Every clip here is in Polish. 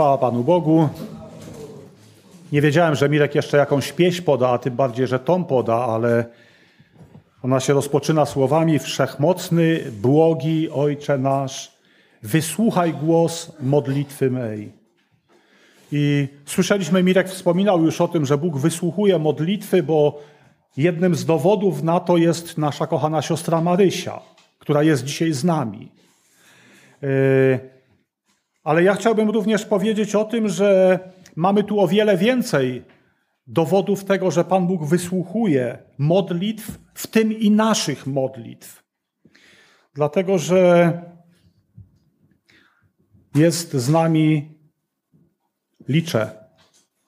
Chwała Panu Bogu. Nie wiedziałem, że Mirek jeszcze jakąś pieśń poda, a tym bardziej, że tą poda, ale ona się rozpoczyna słowami Wszechmocny, błogi Ojcze nasz, wysłuchaj głos modlitwy mej. I słyszeliśmy, Mirek wspominał już o tym, że Bóg wysłuchuje modlitwy, bo jednym z dowodów na to jest nasza kochana siostra Marysia, która jest dzisiaj z nami. Yy, ale ja chciałbym również powiedzieć o tym, że mamy tu o wiele więcej dowodów tego, że Pan Bóg wysłuchuje modlitw, w tym i naszych modlitw. Dlatego, że jest z nami, liczę,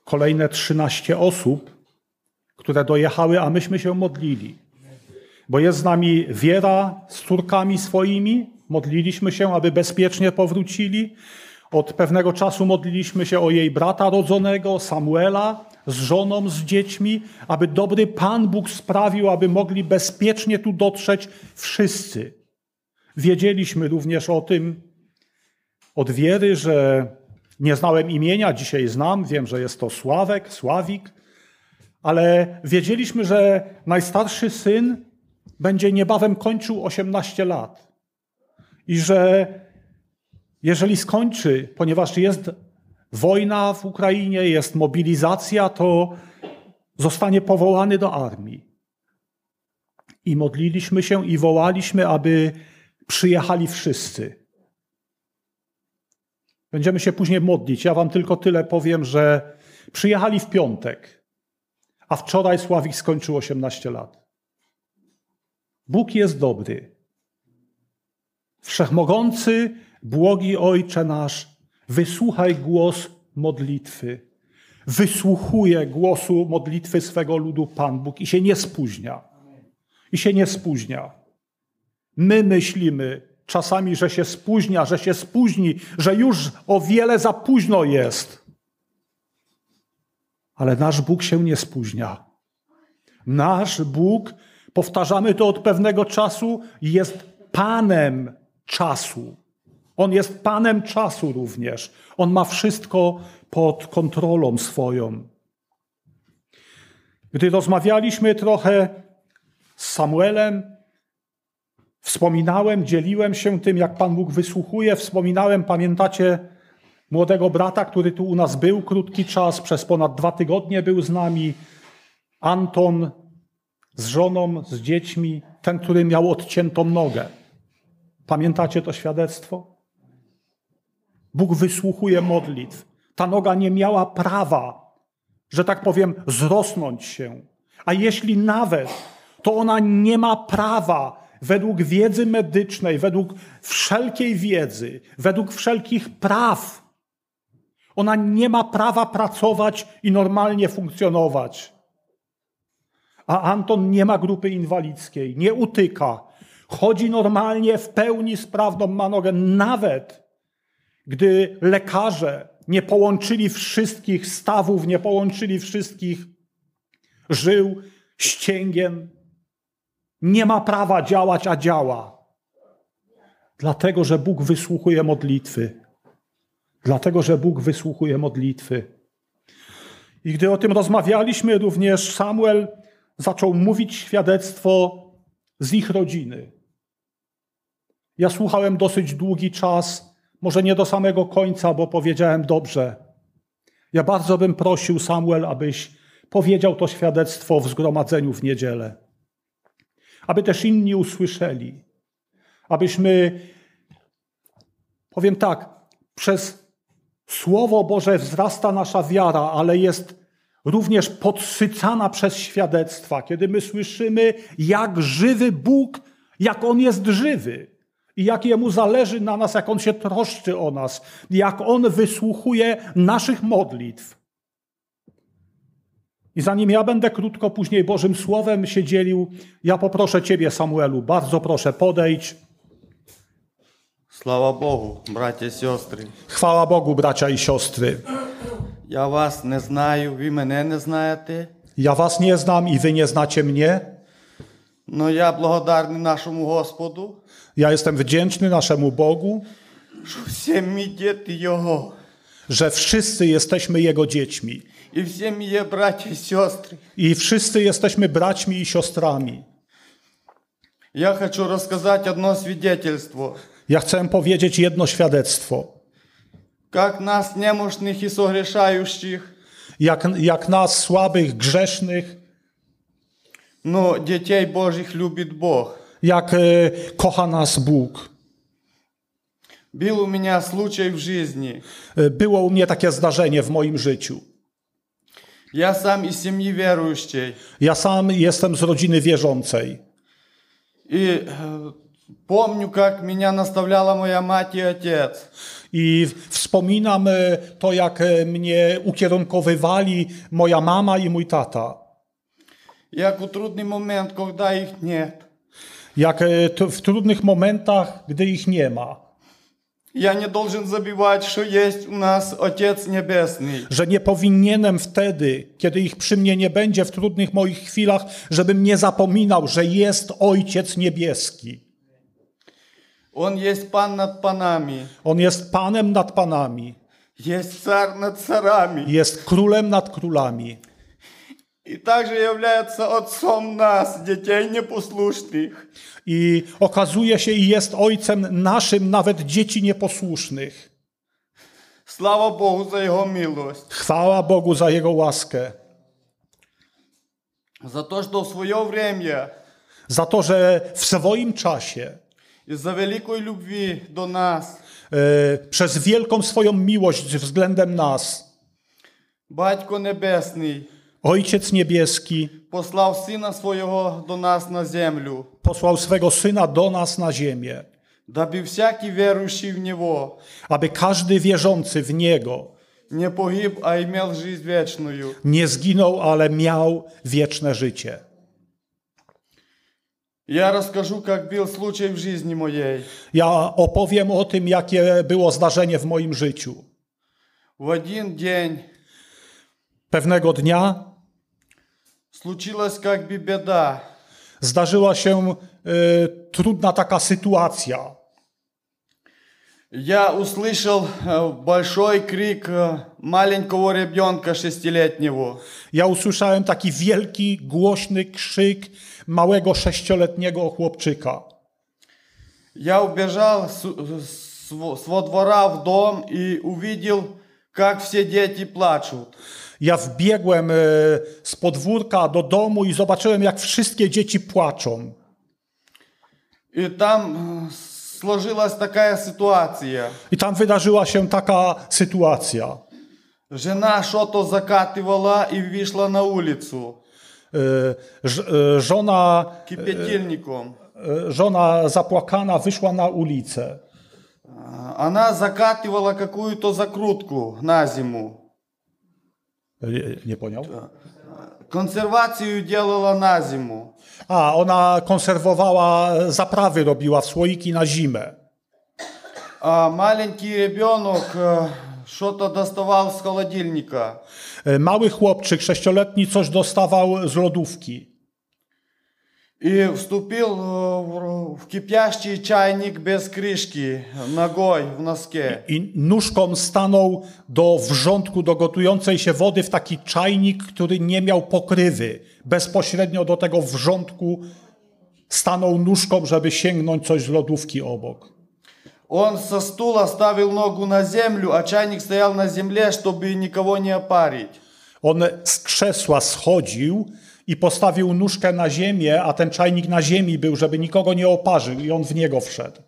kolejne 13 osób, które dojechały, a myśmy się modlili. Bo jest z nami Wiera z córkami swoimi, modliliśmy się, aby bezpiecznie powrócili. Od pewnego czasu modliliśmy się o jej brata rodzonego, Samuela, z żoną, z dziećmi, aby dobry Pan Bóg sprawił, aby mogli bezpiecznie tu dotrzeć wszyscy. Wiedzieliśmy również o tym od wiery, że nie znałem imienia, dzisiaj znam, wiem, że jest to Sławek, Sławik, ale wiedzieliśmy, że najstarszy syn będzie niebawem kończył 18 lat i że jeżeli skończy, ponieważ jest wojna w Ukrainie, jest mobilizacja, to zostanie powołany do armii. I modliliśmy się i wołaliśmy, aby przyjechali wszyscy. Będziemy się później modlić. Ja wam tylko tyle powiem, że przyjechali w piątek, a wczoraj Sławik skończył 18 lat. Bóg jest dobry. Wszechmogący, błogi Ojcze nasz, wysłuchaj głos modlitwy. Wysłuchuje głosu modlitwy swego ludu Pan Bóg i się nie spóźnia. I się nie spóźnia. My myślimy czasami, że się spóźnia, że się spóźni, że już o wiele za późno jest. Ale nasz Bóg się nie spóźnia. Nasz Bóg, powtarzamy to od pewnego czasu, jest Panem czasu. On jest Panem czasu również. On ma wszystko pod kontrolą swoją. Gdy rozmawialiśmy trochę z Samuelem, wspominałem, dzieliłem się tym, jak Pan Bóg wysłuchuje. Wspominałem, pamiętacie, młodego brata, który tu u nas był krótki czas, przez ponad dwa tygodnie był z nami. Anton z żoną, z dziećmi, ten, który miał odciętą nogę. Pamiętacie to świadectwo? Bóg wysłuchuje modlitw. Ta noga nie miała prawa, że tak powiem, zrosnąć się. A jeśli nawet, to ona nie ma prawa według wiedzy medycznej, według wszelkiej wiedzy, według wszelkich praw. Ona nie ma prawa pracować i normalnie funkcjonować. A Anton nie ma grupy inwalidzkiej, nie utyka, chodzi normalnie, w pełni sprawną ma nogę, nawet gdy lekarze nie połączyli wszystkich stawów, nie połączyli wszystkich żył, ścięgien, nie ma prawa działać, a działa. Dlatego, że Bóg wysłuchuje modlitwy. Dlatego, że Bóg wysłuchuje modlitwy. I gdy o tym rozmawialiśmy, również Samuel zaczął mówić świadectwo z ich rodziny. Ja słuchałem dosyć długi czas, może nie do samego końca, bo powiedziałem dobrze. Ja bardzo bym prosił, Samuel, abyś powiedział to świadectwo w zgromadzeniu w niedzielę. Aby też inni usłyszeli. Abyśmy, powiem tak, przez Słowo Boże wzrasta nasza wiara, ale jest również podsycana przez świadectwa, kiedy my słyszymy, jak żywy Bóg, jak On jest żywy i jak Jemu zależy na nas, jak On się troszczy o nas, jak On wysłuchuje naszych modlitw. I zanim ja będę krótko później Bożym Słowem się dzielił, ja poproszę Ciebie, Samuelu, bardzo proszę, podejdź. Слава Богу, браті і сестри. Chwała Bogu, bracia i siostry. Я вас не знаю, ви мене не знаєте. Ja Was nie znam i Wy nie znacie mnie. Но я благодарний нашому Господу, Ja jestem wdzięczny naszemu Bogu, що всі ми діти Його. że wszyscy jesteśmy Jego dziećmi и все мои братья и сестры. i wszyscy jesteśmy braćmi i siostrami. Я хочу рассказать одно свидетельство. Ja chcę powiedzieć jedno świadectwo. Как нас, немощных и согрешающих, Jak, jak nas, słabych, grzesznych, но детей Божьих любит Бог. jak e, kocha nas Bóg. Был у меня случай в жизни. E, Było u mnie takie zdarzenie w moim życiu. Я сам из семьи верующей. Ja sam jestem z rodziny wierzącej. И э, помню, как меня наставляла моя мать и отец. I wspominam e, to, jak e, mnie ukierunkowywali moja mama i mój tata. Jak у трудный момент, когда их нет. Jak e, to w trudnych momentach, gdy ich nie ma. Я не должен забивать, что есть у нас Отец Небесный. Że nie powinienem wtedy, kiedy ich przy mnie nie będzie w trudnych moich chwilach, żebym nie zapominał, że jest Ojciec Niebieski. Он есть Пан над панами, On jest Panem nad Panami. есть Царь над царами. Jest Królem nad Królami. И также является Отцом нас, детей непослушных. I okazuje się i jest Ojcem naszym, nawet dzieci nieposłusznych. Слава Богу за Его милость. Chwała Bogu za Jego łaskę. За то, что в свое время Za to, że w swoim czasie, из-за великой любви до нас e, przez wielką swoją miłość względem nas, Батько Небесний Ojciec Niebieski послав Сина Своего до нас на землю, posłał swego Syna do nas na ziemię, дабы всякий верующий в Него aby każdy wierzący w Niego не погиб, а имел жизнь вечную. nie zginął, ale miał wieczne życie. Я расскажу, как был случай в жизни моей. Ja opowiem o tym, jakie było zdarzenie w moim życiu. В один день Pewnego dnia случилась как бы беда. zdarzyła się e, trudna taka sytuacja. Я услышал э, большой крик э, маленького ребенка шестилетнего. Ja usłyszałem taki wielki, głośny krzyk małego sześcioletniego chłopczyka. Я убежал с, с, с во двора в дом и увидел, как все дети плачут. Ja wbiegłem e, z podwórka do domu i zobaczyłem, jak wszystkie dzieci płaczą. И там э, сложилась такая ситуация. I tam wydarzyła się taka sytuacja. Жена что-то закатывала и вышла на улицу E, ż- e, Żona, кипятильником. e, żona zapłakana wyszła na ulicę. А, Она закатывала какую-то закрутку на зиму. E, Nie, nie pojął? Консервацию делала на зиму. A, ona konserwowała, zaprawy robiła w słoiki na zimę. А маленький ребенок э, что-то доставал с холодильника. E, Mały chłopczyk, sześcioletni, coś dostawał z lodówki. И вступил э, в в кипящий чайник без крышки, ногой в носке. I nóżką stanął do wrzątku, do gotującej się wody w taki czajnik, który nie miał pokrywy. Bezpośrednio do tego wrzątku stanął nóżką, żeby sięgnąć coś z lodówki obok. Он со стула ставил ногу на землю, а чайник стоял на земле, чтобы никого не опарить. On z krzesła schodził i postawił nóżkę na ziemię, a ten czajnik na ziemi był, żeby nikogo nie oparzył i on w niego wszedł.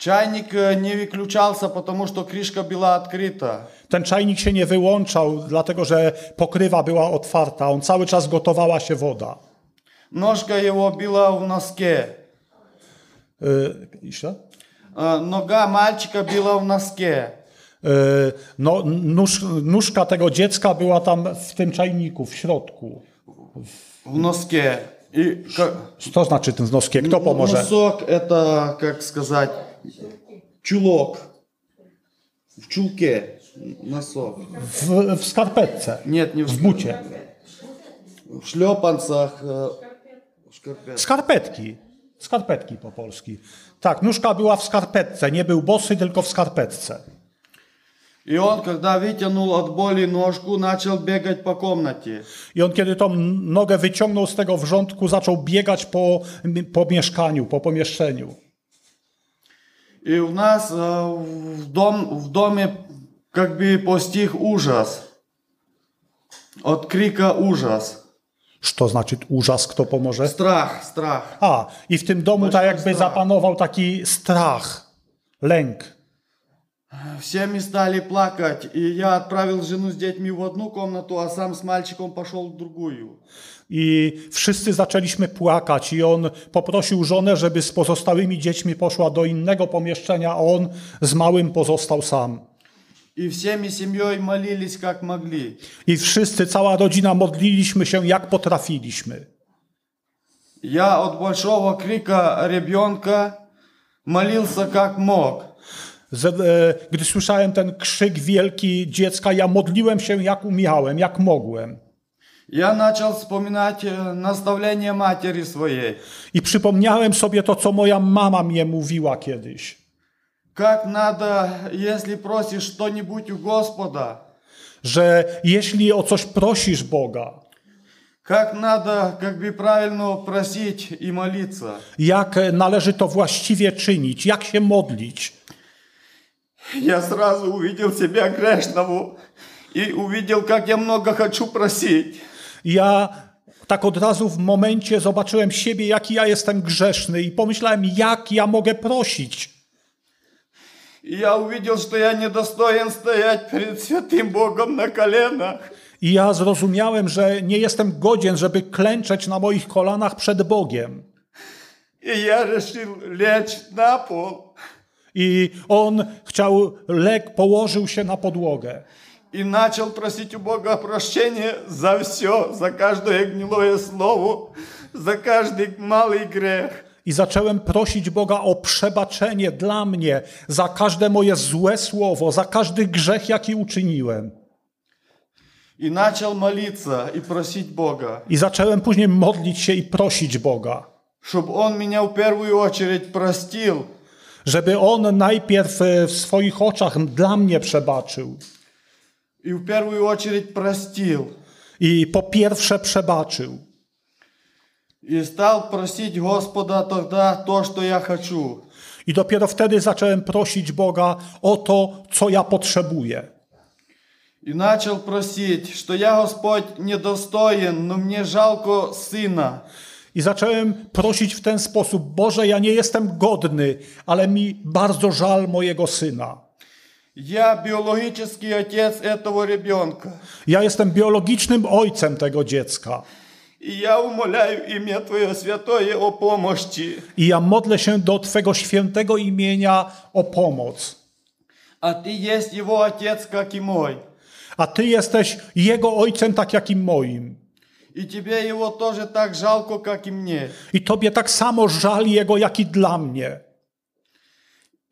Чайник э, не выключался, потому что крышка была открыта. Ten czajnik się nie wyłączał, dlatego że pokrywa była otwarta. On cały czas gotowała się woda. Ножка его была в носке. Yy, jeszcze? Э, Нога мальчика была в носке. Yy, no, nóż, nóżka tego dziecka była tam w tym czajniku, w środku. В носке. И ка- Co znaczy ten noskie? Kto pomoże? Носок это, как сказать, чулок. В чулке. Носок. W, w skarpetce, Нет, не в, w bucie. в шлепанцах. э, в шкарпетках. Skarpetki. Skarpetki po polski. Tak, nóżka była w skarpetce. Nie był bosy, tylko w skarpetce. И он, когда вытянул от боли ножку, начал бегать по комнате. I on, kiedy tą nogę wyciągnął z tego wrzątku, zaczął biegać po, po mieszkaniu, po pomieszczeniu. И у нас э, в, дом, в доме как бы постиг ужас. От крика ужас. Co znaczy ужас, kto pomoże? Страх, страх. A, i w tym domu tak jakby zapanował taki strach, lęk. Все мы стали плакать, и я отправил жену с детьми в одну комнату, а сам с мальчиком пошел в другую. I wszyscy zaczęliśmy płakać, i on poprosił żonę, żeby z pozostałymi dziećmi poszła do innego pomieszczenia, a on z małym pozostał sam. И всеми семьей молились, как могли. I wszyscy, cała rodzina modliliśmy się jak potrafiliśmy. Я от большого крика ребенка молился, как мог. Ze, e, gdy słyszałem ten krzyk wielki dziecka, ja modliłem się jak umiałem, jak mogłem. Я начал вспоминать э, наставления матери своей. I przypomniałem sobie to, co moja mama mnie mówiła kiedyś. Как надо, если просишь что-нибудь у Господа, Że jeśli o coś prosisz Boga, как надо как бы правильно просить и молиться. jak należy to właściwie czynić, jak się modlić. Я сразу увидел себя грешного и увидел, как я много хочу просить. Ja tak od razu w momencie zobaczyłem siebie, jaki ja jestem grzeszny i pomyślałem, jak ja mogę prosić. И я увидел, что я недостоин стоять перед святым Богом на коленах. I ja zrozumiałem, że nie jestem godzien, żeby klęczeć na moich kolanach przed Bogiem. И я решил лечь на пол I on chciał, lek położył się na podłogę. и начал просить у Бога прощения за все, за каждое гнилое слово, за каждый малый грех. I zacząłem prosić Boga o przebaczenie dla mnie za każde moje złe słowo, za każdy grzech, jaki uczyniłem. И начал молиться и просить Бога, I zacząłem później modlić się i prosić Boga, чтобы Он меня в первую очередь простил, żeby On najpierw e, w swoich oczach dla mnie przebaczył. и в первую очередь простил. I po pierwsze przebaczył. И стал просить Господа тогда то, что я хочу. I dopiero wtedy zacząłem prosić Boga o to, co ja potrzebuję. И начал просить, что я, Господь, недостоин, но мне жалко сына. I zacząłem prosić w ten sposób: Boże, ja nie jestem godny, ale mi bardzo żal mojego syna. Я биологический отец этого ребенка. Ja jestem biologicznym ojcem tego dziecka. И я умоляю имя Твое Святое о помощи. I ja modlę się do Twego świętego imienia o pomoc. А Ты есть его отец, как и мой. A Ty jesteś jego ojcem, tak jak i moim. И Тебе его тоже так жалко, как и мне. I Tobie tak samo żal jego, jak i dla mnie.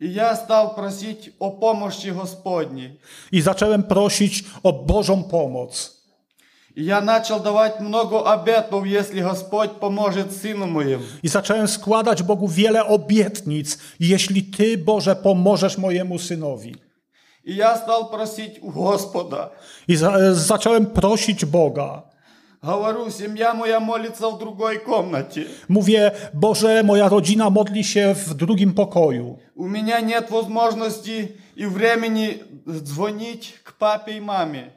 И я стал просить о помощи Господней. I zacząłem prosić o Bożą pomoc. И я начал давать много обетов, если Господь поможет сыну моему. I zacząłem składać Bogu wiele obietnic, jeśli Ty, Boże, pomożesz mojemu synowi. И я стал просить у Господа. I za, zacząłem prosić Boga. Mówię, Boże, moja rodzina modli się w drugim pokoju. У меня нет возможности и времени звонить к папе и маме.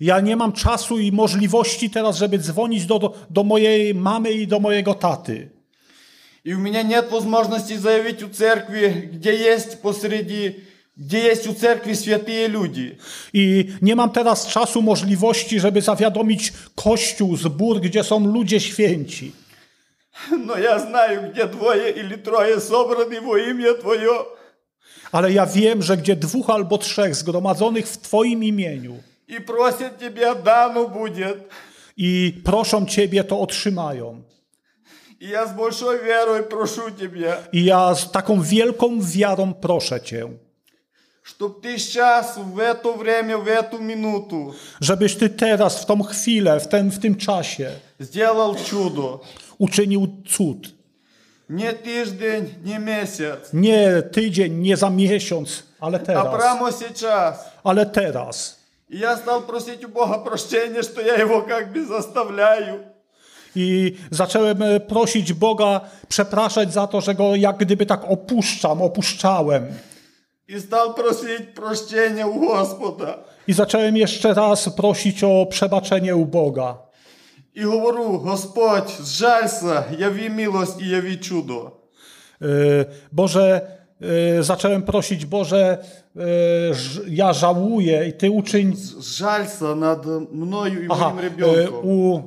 Ja nie mam czasu i możliwości teraz, żeby dzwonić do, do, do mojej mamy i do mojego taty. И у меня нет возможности заявить у церкви, где есть посреди, где есть у церкви святые люди. I nie mam teraz czasu, możliwości, żeby zawiadomić kościół, zbór, gdzie są ludzie święci. Но я знаю, где двое или трое собраны во имя Твое. Ale ja wiem, że gdzie dwóch albo trzech zgromadzonych w Twoim imieniu И просят Тебя, дано будет. i proszą Ciebie, to otrzymają. И я с большой верой прошу Тебя, I ja z taką wielką wiarą proszę Cię, Żebyś ty teraz, w tą chwilę, w, ten, w tym czasie uczynił cud. Nie tydzień, nie miesiąc. Nie tydzień, nie za miesiąc, ale teraz. Ale teraz. I ja stał prosić u Boga proszczenia, że ja jego jakby zostawiam. I zacząłem e, prosić Boga, przepraszać za to, że go jak gdyby tak opuszczam, opuszczałem И стал просить прощения у Господа. I zacząłem jeszcze raz prosić o przebaczenie u Boga. И говорю, Господь, сжалься, яви милость и яви чудо. E, Boże, e, zacząłem prosić, Boże, e, ż- ja żałuję i Ty uczyń. Сжалься над мною и Aha, моим e, ребенком. u,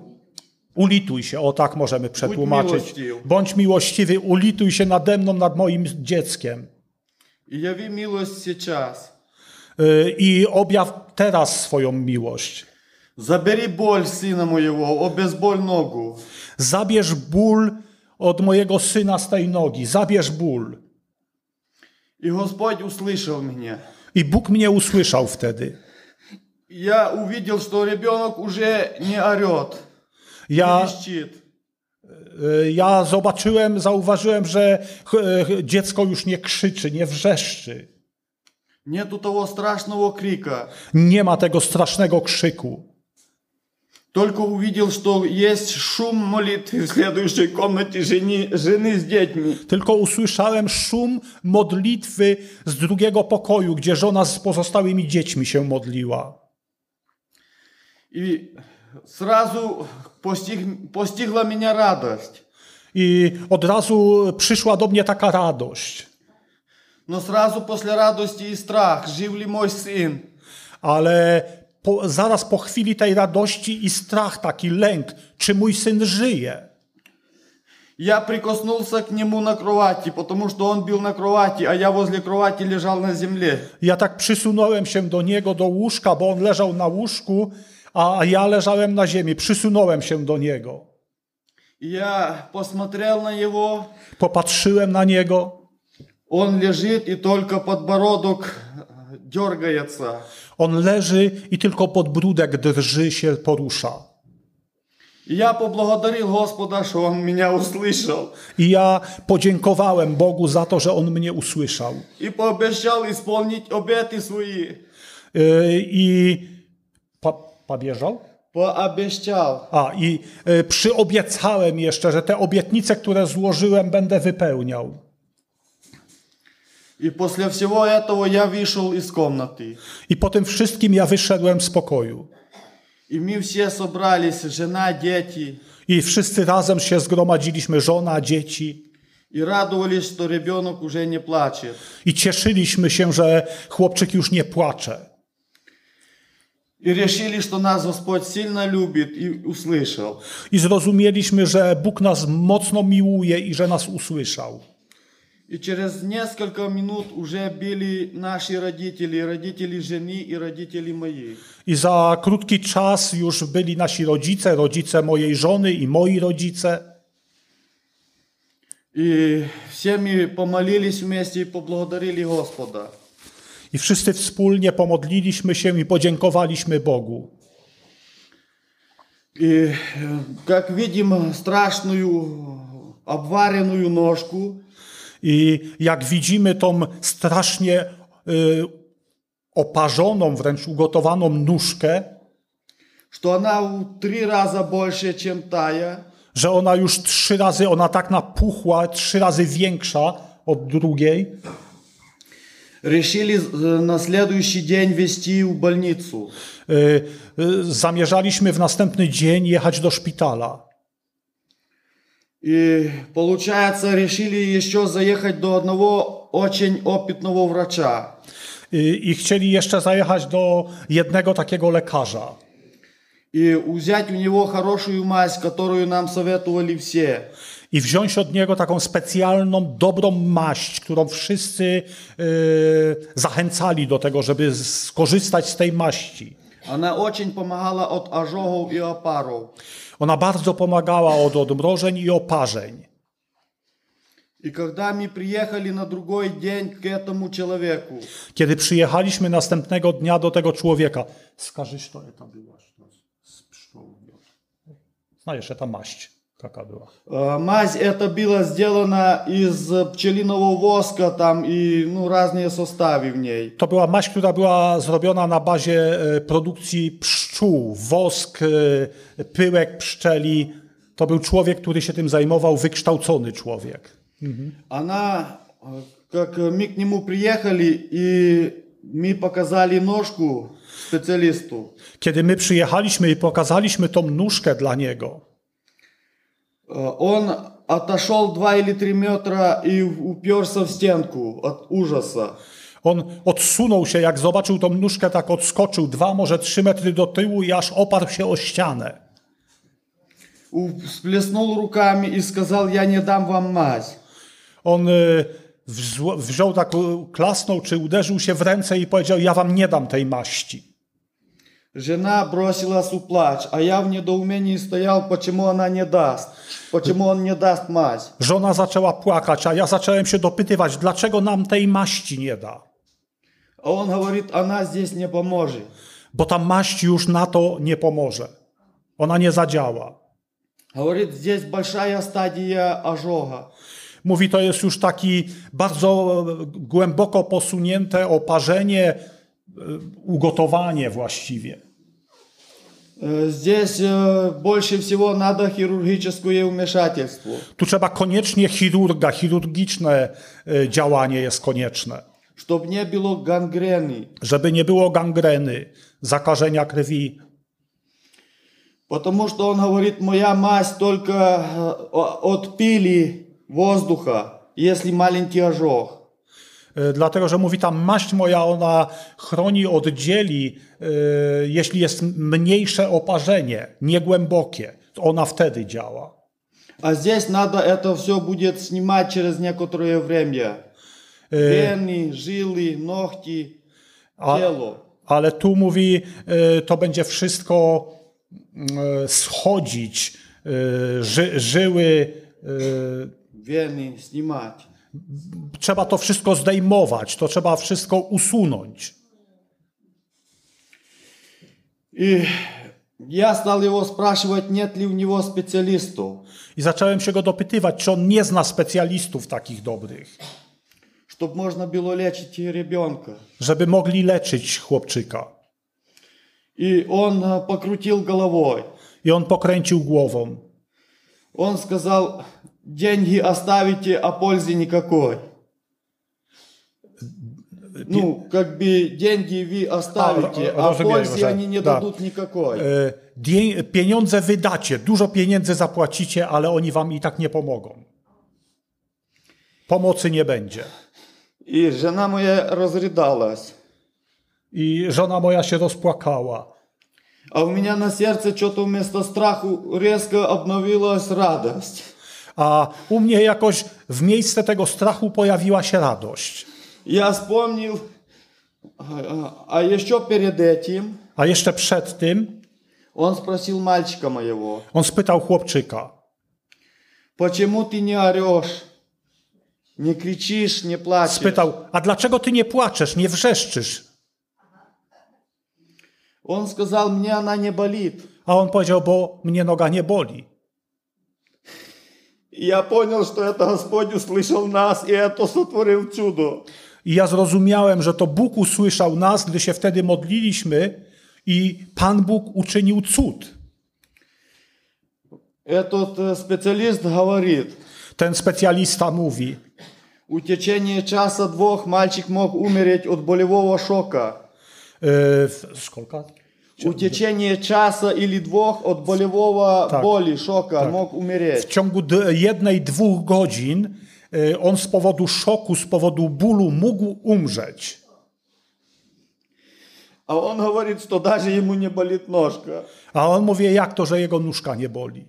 ulituj się, o tak możemy przetłumaczyć. miłościwy. Bądź miłościwy, ulituj się nade mną, nad moim dzieckiem. И яви милость сейчас. E, I objaw teraz swoją miłość. Забери боль сына моего, обезболь ногу. Zabierz ból od mojego syna z tej nogi, zabierz ból. И Господь услышал меня. I Bóg mnie usłyszał wtedy. Я увидел, что ребенок уже не орет, не Ja, вещит. e, ja zobaczyłem, zauważyłem, że ch- e, dziecko już nie krzyczy, nie wrzeszczy. Нету того страшного крика. Nie ma tego strasznego krzyku. Только увидел, что есть шум молитвы в следующей комнате жени, жены с детьми. Tylko usłyszałem szum modlitwy z drugiego pokoju, gdzie żona z pozostałymi dziećmi się modliła. И сразу постиг, постигла меня радость. I od razu przyszła do mnie taka radość. Но сразу после радости и страх, жив ли мой сын. Ale po, zaraz po chwili tej radości i strach, taki lęk, czy mój syn żyje? Я прикоснулся к нему на кровати, потому что он был на кровати, а я возле кровати лежал на земле. Ja tak przysunąłem się do niego, do łóżka, bo on leżał na łóżku, a ja leżałem na ziemi. Przysunąłem się do niego. И Я посмотрел на него, Popatrzyłem na niego. он лежит и только подбородок дергается. On leży i tylko podbródek drży się, porusza. И я поблагодарил Господа, что он меня услышал. I ja podziękowałem Bogu za to, że on mnie usłyszał. И пообещал исполнить обеты свои. Yy, I pa, pobieżał? Пообещал. A, i y, przyobiecałem jeszcze, że te obietnice, które złożyłem, będę wypełniał. И после всего этого я вышел из комнаты. I po tym wszystkim ja wyszedłem z pokoju. И мы все собрались, жена, дети, I wszyscy razem się zgromadziliśmy, żona, dzieci. и радовались, что ребенок уже не плачет. I cieszyliśmy się, że chłopczyk już nie płacze. И решили, что нас Господь сильно любит и услышал. I zrozumieliśmy, że Bóg nas mocno miłuje i że nas usłyszał. И через несколько минут уже были наши родители, родители жены и родители мои. I za krótki czas już byli nasi rodzice, rodzice mojej żony i moi rodzice. И все мы помолились вместе и поблагодарили Господа. I wszyscy wspólnie pomodliliśmy się i podziękowaliśmy Bogu. И, э, как видим, страшную обваренную ножку, I jak widzimy tą strasznie y, oparzoną, wręcz ugotowaną nóżkę, что она в три раза больше, чем тая, że ona już trzy razy, ona tak napuchła, trzy razy większa od drugiej, решили э, на следующий день везти в больницу. y, y, zamierzaliśmy w następny dzień jechać do szpitala. И, получается, решили еще заехать до одного очень опытного врача. Y, I chcieli jeszcze zajechać do jednego takiego lekarza. И взять у него хорошую мазь, которую нам советовали все. I wziąć od niego taką specjalną, dobrą maść, którą wszyscy y, zachęcali do tego, żeby skorzystać z tej maści. Она очень помогала от ожогов и опаров. Ona bardzo pomagała od odmrożeń i oparzeń. И когда мы приехали на другой день к этому человеку, Kiedy przyjechaliśmy następnego dnia do tego człowieka, skażysz to, eta byłaś, to z pszczół. Znajesz, ta maść. Jaka była? Э, Мазь это была сделана из пчелиного воска там и ну, разные составы в ней. To była maść, która była zrobiona na bazie e, produkcji pszczół, wosk, e, pyłek pszczeli. To był człowiek, który się tym zajmował, wykształcony człowiek. Она, э, как э, мы к нему приехали и мы показали ножку специалисту, Kiedy my przyjechaliśmy i pokazaliśmy tą nóżkę dla niego, э, он отошел 2 или 3 метра и уперся в стенку от ужаса. on odsunął się, jak zobaczył tą nóżkę, tak odskoczył dwa, może trzy metry do tyłu i aż oparł się o ścianę. У- Всплеснул руками и сказал, я не дам вам мазь. On y, wzło- wziął tak, y, klasnął czy uderzył się w ręce i powiedział: Ja wam nie dam tej maści. Жена бросилась в плач, а я в недоумении стоял, почему она не даст, почему он не даст мазь. Żona zaczęła płakać, a ja zacząłem się dopytywać, dlaczego nam tej maści nie da. А он говорит, она здесь не поможет. Bo ta maść już na to nie pomoże. Ona nie zadziała. Говорит, здесь большая стадия ожога. Mówi, to jest już taki bardzo e, głęboko posunięte oparzenie, e, ugotowanie właściwie. Э, Здесь э, больше всего надо хирургическое вмешательство. Tu trzeba koniecznie chirurga, chirurgiczne e, działanie jest konieczne, Чтобы не было гангрены. żeby nie było gangreny, zakażenia krwi, Потому что он говорит, моя мазь только э, о- от пыли воздуха, если маленький ожог. E, Dlatego, że mówi tam maść moja, ona chroni, oddzieli, e, jeśli jest mniejsze oparzenie, niegłębokie, to ona wtedy działa. А здесь надо это все будет снимать через некоторое время. Вены, жилы, ногти, A, тело. ale tu mówi, e, to będzie wszystko e, schodzić, e, ży, żyły, e, Вены снимать. trzeba to wszystko zdejmować, to trzeba wszystko usunąć. И я стал его спрашивать, нет ли у него специалистов, I zacząłem się go dopytywać, czy on nie zna specjalistów takich dobrych, чтобы можно было лечить и ребенка. żeby mogli leczyć chłopczyka. И он э, покрутил головой. I on pokręcił głową. Он сказал, деньги оставите, а пользы никакой. Ну, как бы деньги вы оставите, А, а разумею, пользы уже, они не да. дадут никакой. E, die- Pieniądze wydacie, dużo pieniędzy zapłacicie, ale oni wam i tak nie pomogą. Pomocy nie będzie. И жена моя разрыдалась. I żona moja się rozpłakała. А у меня на сердце что-то вместо страху резко обновилась радость. A u mnie jakoś w miejsce tego strachu pojawiła się radość. Я вспомнил, а, а- а еще перед этим A jeszcze przed tym он спросил мальчика моего, on spytał chłopczyka: почему ты не орешь, не кричишь, не плачешь? Spytał, a dlaczego ty nie płaczesz, nie wrzeszczysz? Он сказал, мне она не болит. A on powiedział, bo mnie noga nie boli. И я понял, что это Господь услышал нас, и это сотворил чудо. I ja zrozumiałem, że to Bóg usłyszał nas, gdy się wtedy modliliśmy i Pan Bóg uczynił cud. Этот э, специалист говорит, Ten specjalista mówi, в течение часа-двух мальчик мог умереть от болевого шока. yy, сколько? В течение часа или двух от болевого Так. боли, шока мог W умереть. ciągu d- jednej, dwóch godzin yy, on z powodu szoku, z powodu bólu mógł umrzeć. А он говорит, что даже ему не болит ножка. A on mówi, jak to, że jego nóżka nie boli.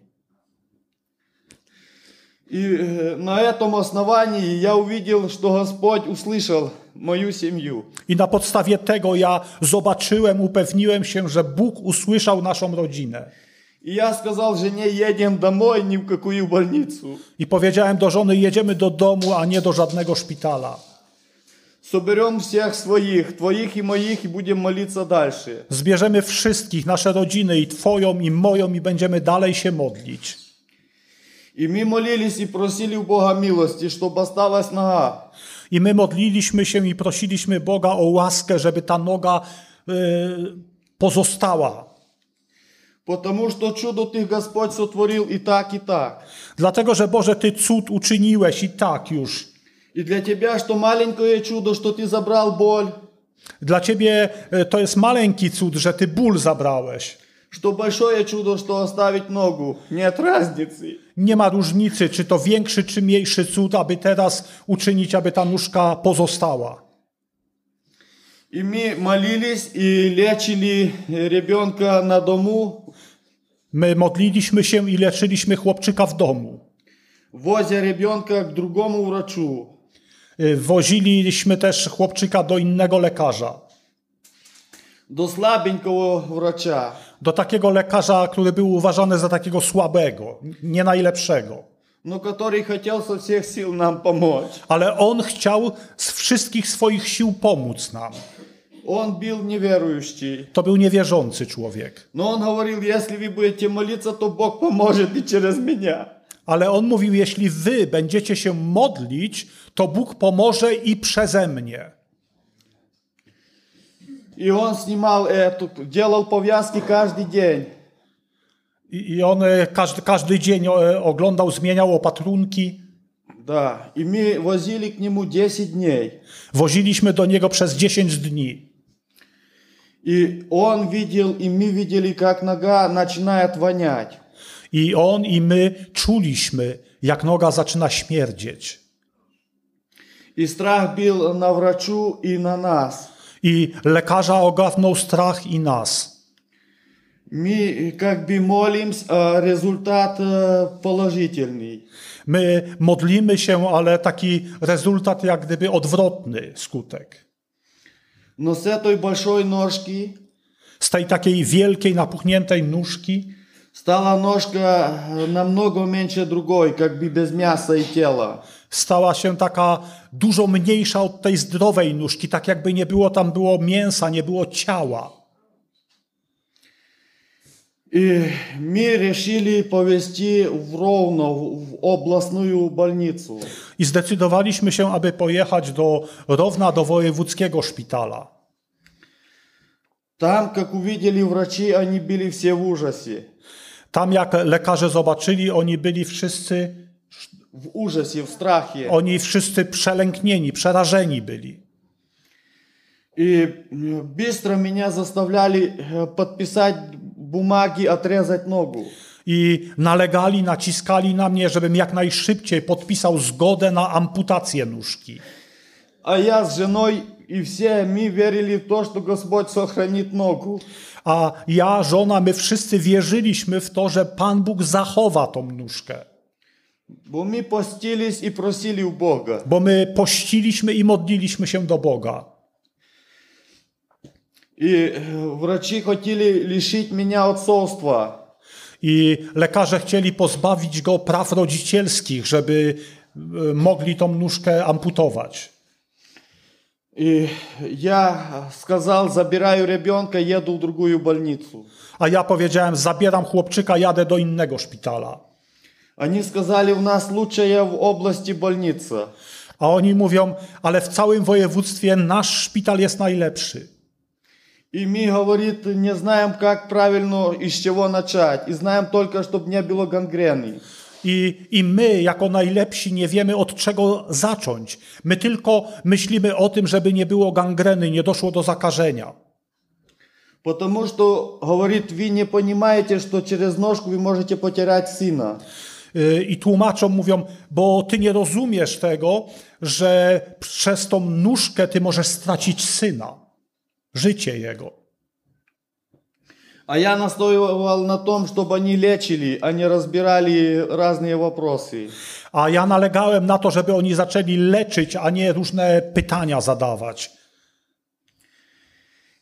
И э, на этом основании я увидел, что Господь услышал мою семью. I na podstawie tego ja zobaczyłem, upewniłem się, że Bóg usłyszał naszą rodzinę. И я сказал жене, едем домой, ни в какую больницу. I powiedziałem do żony, jedziemy do domu, a nie do żadnego szpitala. Соберем всех своих, твоих и моих, и будем молиться дальше. Zbierzemy wszystkich, nasze rodziny, i Twoją, i moją, i będziemy dalej się modlić. И мы молились и просили у Бога милости, чтобы осталась нога. I my modliliśmy się i prosiliśmy Boga o łaskę, żeby ta noga y, pozostała. Потому что чудо Ты, Господь, сотворил и так, и так. Dlatego, że Boże, Ty cud uczyniłeś i tak już. И для Тебя, что маленькое чудо, что Ты забрал боль, Dla Ciebie y, to jest maleńki cud, że Ty ból zabrałeś. что большое чудо, что оставить ногу. Нет разницы. Nie ma różnicy, czy to większy, czy mniejszy cud, aby teraz uczynić, aby ta nóżka pozostała. И мы молились и лечили ребенка на дому, My modliliśmy się i leczyliśmy chłopczyka w domu. возя ребенка к другому врачу. Y, Woziliśmy też chłopczyka do innego lekarza. До слабенького врача. Do takiego lekarza, który był uważany za takiego słabego, nie najlepszego. но который хотел со всех сил нам помочь. Ale on chciał z wszystkich swoich sił pomóc nam. Он был неверующий. To był niewierzący człowiek. Но он говорил, если вы будете молиться, то Бог поможет и через меня. Ale on mówił, jeśli wy będziecie się modlić, to Bóg pomoże i przeze mnie. И он снимал эту, делал повязки каждый день. I i on e, każdy, każdy dzień e, oglądał, zmieniał opatrunki. Да, и мы возили к нему 10 дней. Woziliśmy do niego przez 10 dni. И он видел, и мы видели, как нога начинает вонять. I on i my czuliśmy, jak noga zaczyna śmierdzieć. И страх был на врачу и на нас. I lekarza ogarnął strach i nas. Мы как бы молимся, а результат э, положительный. My modlimy się, ale taki rezultat jak gdyby odwrotny skutek. Но с этой большой ножки Z tej takiej wielkiej, napuchniętej nóżki стала ножка э, намного меньше другой, как бы без мяса и тела. stała się taka dużo mniejsza od tej zdrowej nóżki, tak jakby nie było tam było mięsa, nie było ciała. И мы решили повезти в Ровно, в областную больницу. I zdecydowaliśmy się, aby pojechać do Rowna, do wojewódzkiego szpitala. Там, как увидели врачи, они были все в ужасе. Tam jak lekarze zobaczyli, oni byli wszyscy, В ужасе, в страхе. oni wszyscy przelęknieni, przerażeni byli. И э, быстро меня заставляли э, подписать бумаги, отрезать ногу. I nalegali, naciskali na mnie, żebym jak najszybciej podpisał zgodę na amputację nóżki. А я с женой и все, мы верили в то, что Господь сохранит ногу. a ja, żona, my wszyscy wierzyliśmy w to, że Pan Bóg zachowa tą nóżkę. Bo my pościliśmy i prosili u Boga. Bo my pościliśmy i modliliśmy się do Boga. I e, wraci chcieli liszyć mnie ojcostwa. I lekarze chcieli pozbawić go praw rodzicielskich, żeby e, mogli tą nóżkę amputować. И я сказал, забираю ребенка, еду в другую больницу. A ja powiedziałem: Zabieram chłopczyka, jadę do innego szpitala. Они сказали, у нас лучшая в области больница. A oni mówią: Ale w całym województwie nasz szpital jest najlepszy. И мы, говорит, не знаем, как правильно и с чего начать. И знаем только, чтобы не было гангрены. I, I my, jako najlepsi, nie wiemy od czego zacząć. My tylko myślimy o tym, żeby nie było gangreny, nie doszło do zakażenia. Потому что, говорит, вы не понимаете, что через ножку вы можете потерять сына. Y, I tłumaczą, mówią, bo ty nie rozumiesz tego, że przez tą nóżkę ty możesz stracić syna, życie jego. А я настаивал на том, чтобы они лечили, а не разбирали разные вопросы. A ja nalegałem na to, żeby oni zaczęli leczyć, a nie różne pytania zadawać.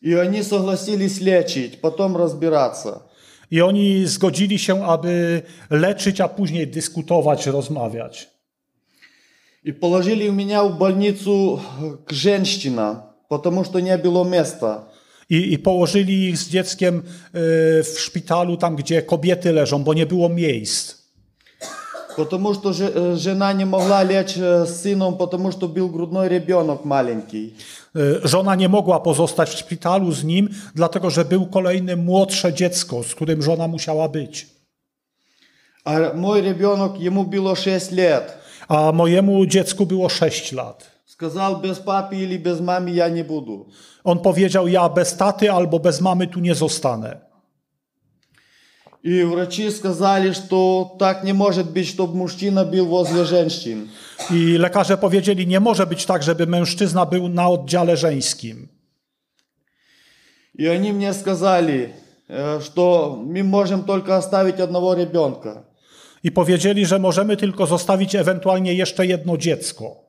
И они согласились лечить, потом разбираться. I oni zgodzili się, aby leczyć, a później dyskutować, rozmawiać. И положили меня в больницу к женщинам, потому что не было места. I, I położyli ich z dzieckiem y, w szpitalu, tam gdzie kobiety leżą, bo nie było miejsc. Потому что же- э, жена не могла лечь э, с сыном, потому что был грудной ребенок маленький. Y, Żona nie mogła pozostać w szpitalu z nim, dlatego że był kolejne młodsze dziecko, z którym żona musiała być. А мой ребенок, ему было 6 лет. A mojemu dziecku było 6 lat. Сказал, без папы или без мамы я не буду. On powiedział: Ja bez taty albo bez mamy tu nie zostanę. И врачи сказали, что так не может быть, чтобы мужчина был возле женщин. I lekarze powiedzieli: Nie może być tak, żeby mężczyzna był na oddziale żeńskim. И они мне сказали, э, что мы можем только оставить одного ребенка. I powiedzieli, że możemy tylko zostawić ewentualnie jeszcze jedno dziecko.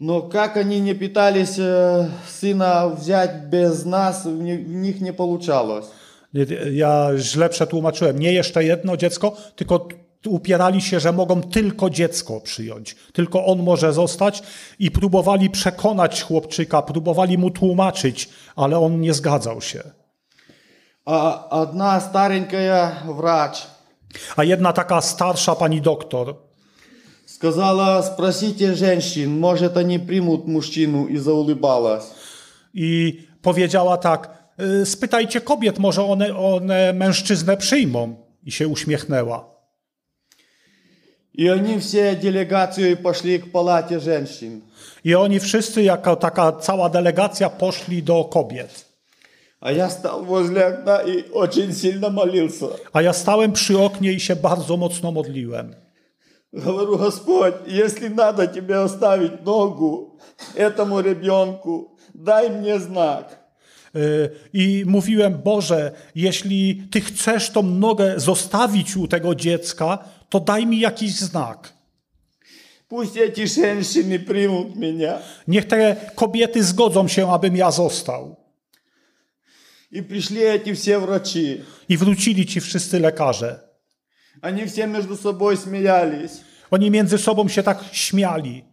Но как они не пытались э, сына взять без нас, у ни- у них не получалось. Ja źle przetłumaczyłem. Nie jeszcze jedno dziecko, tylko t- upierali się, że mogą tylko dziecko przyjąć. Tylko on może zostać i próbowali przekonać chłopczyka, próbowali mu tłumaczyć, ale on nie zgadzał się. А одна старенькая врач A jedna taka starsza pani doktor сказала, спросите женщин, может они примут мужчину, и заулыбалась. i powiedziała tak: "Y, Spytajcie kobiet, może one, one mężczyznę przyjmą. I się uśmiechnęła. И они все делегацией пошли к палате женщин. I oni wszyscy, jako taka cała delegacja, poszli do kobiet. А я стал возле окна и очень сильно молился. A ja stałem przy oknie i się bardzo mocno modliłem. Говорю, Господь, если надо тебе оставить ногу этому ребенку, дай мне знак. Y, I mówiłem, Boże, jeśli Ty chcesz tą nogę zostawić u tego dziecka, to daj mi jakiś znak. Пусть эти женщины примут меня. Niech te kobiety zgodzą się, abym ja został. И пришли эти все врачи. I wrócili ci wszyscy lekarze. Они все между собой смеялись. Oni między sobą się tak śmiali.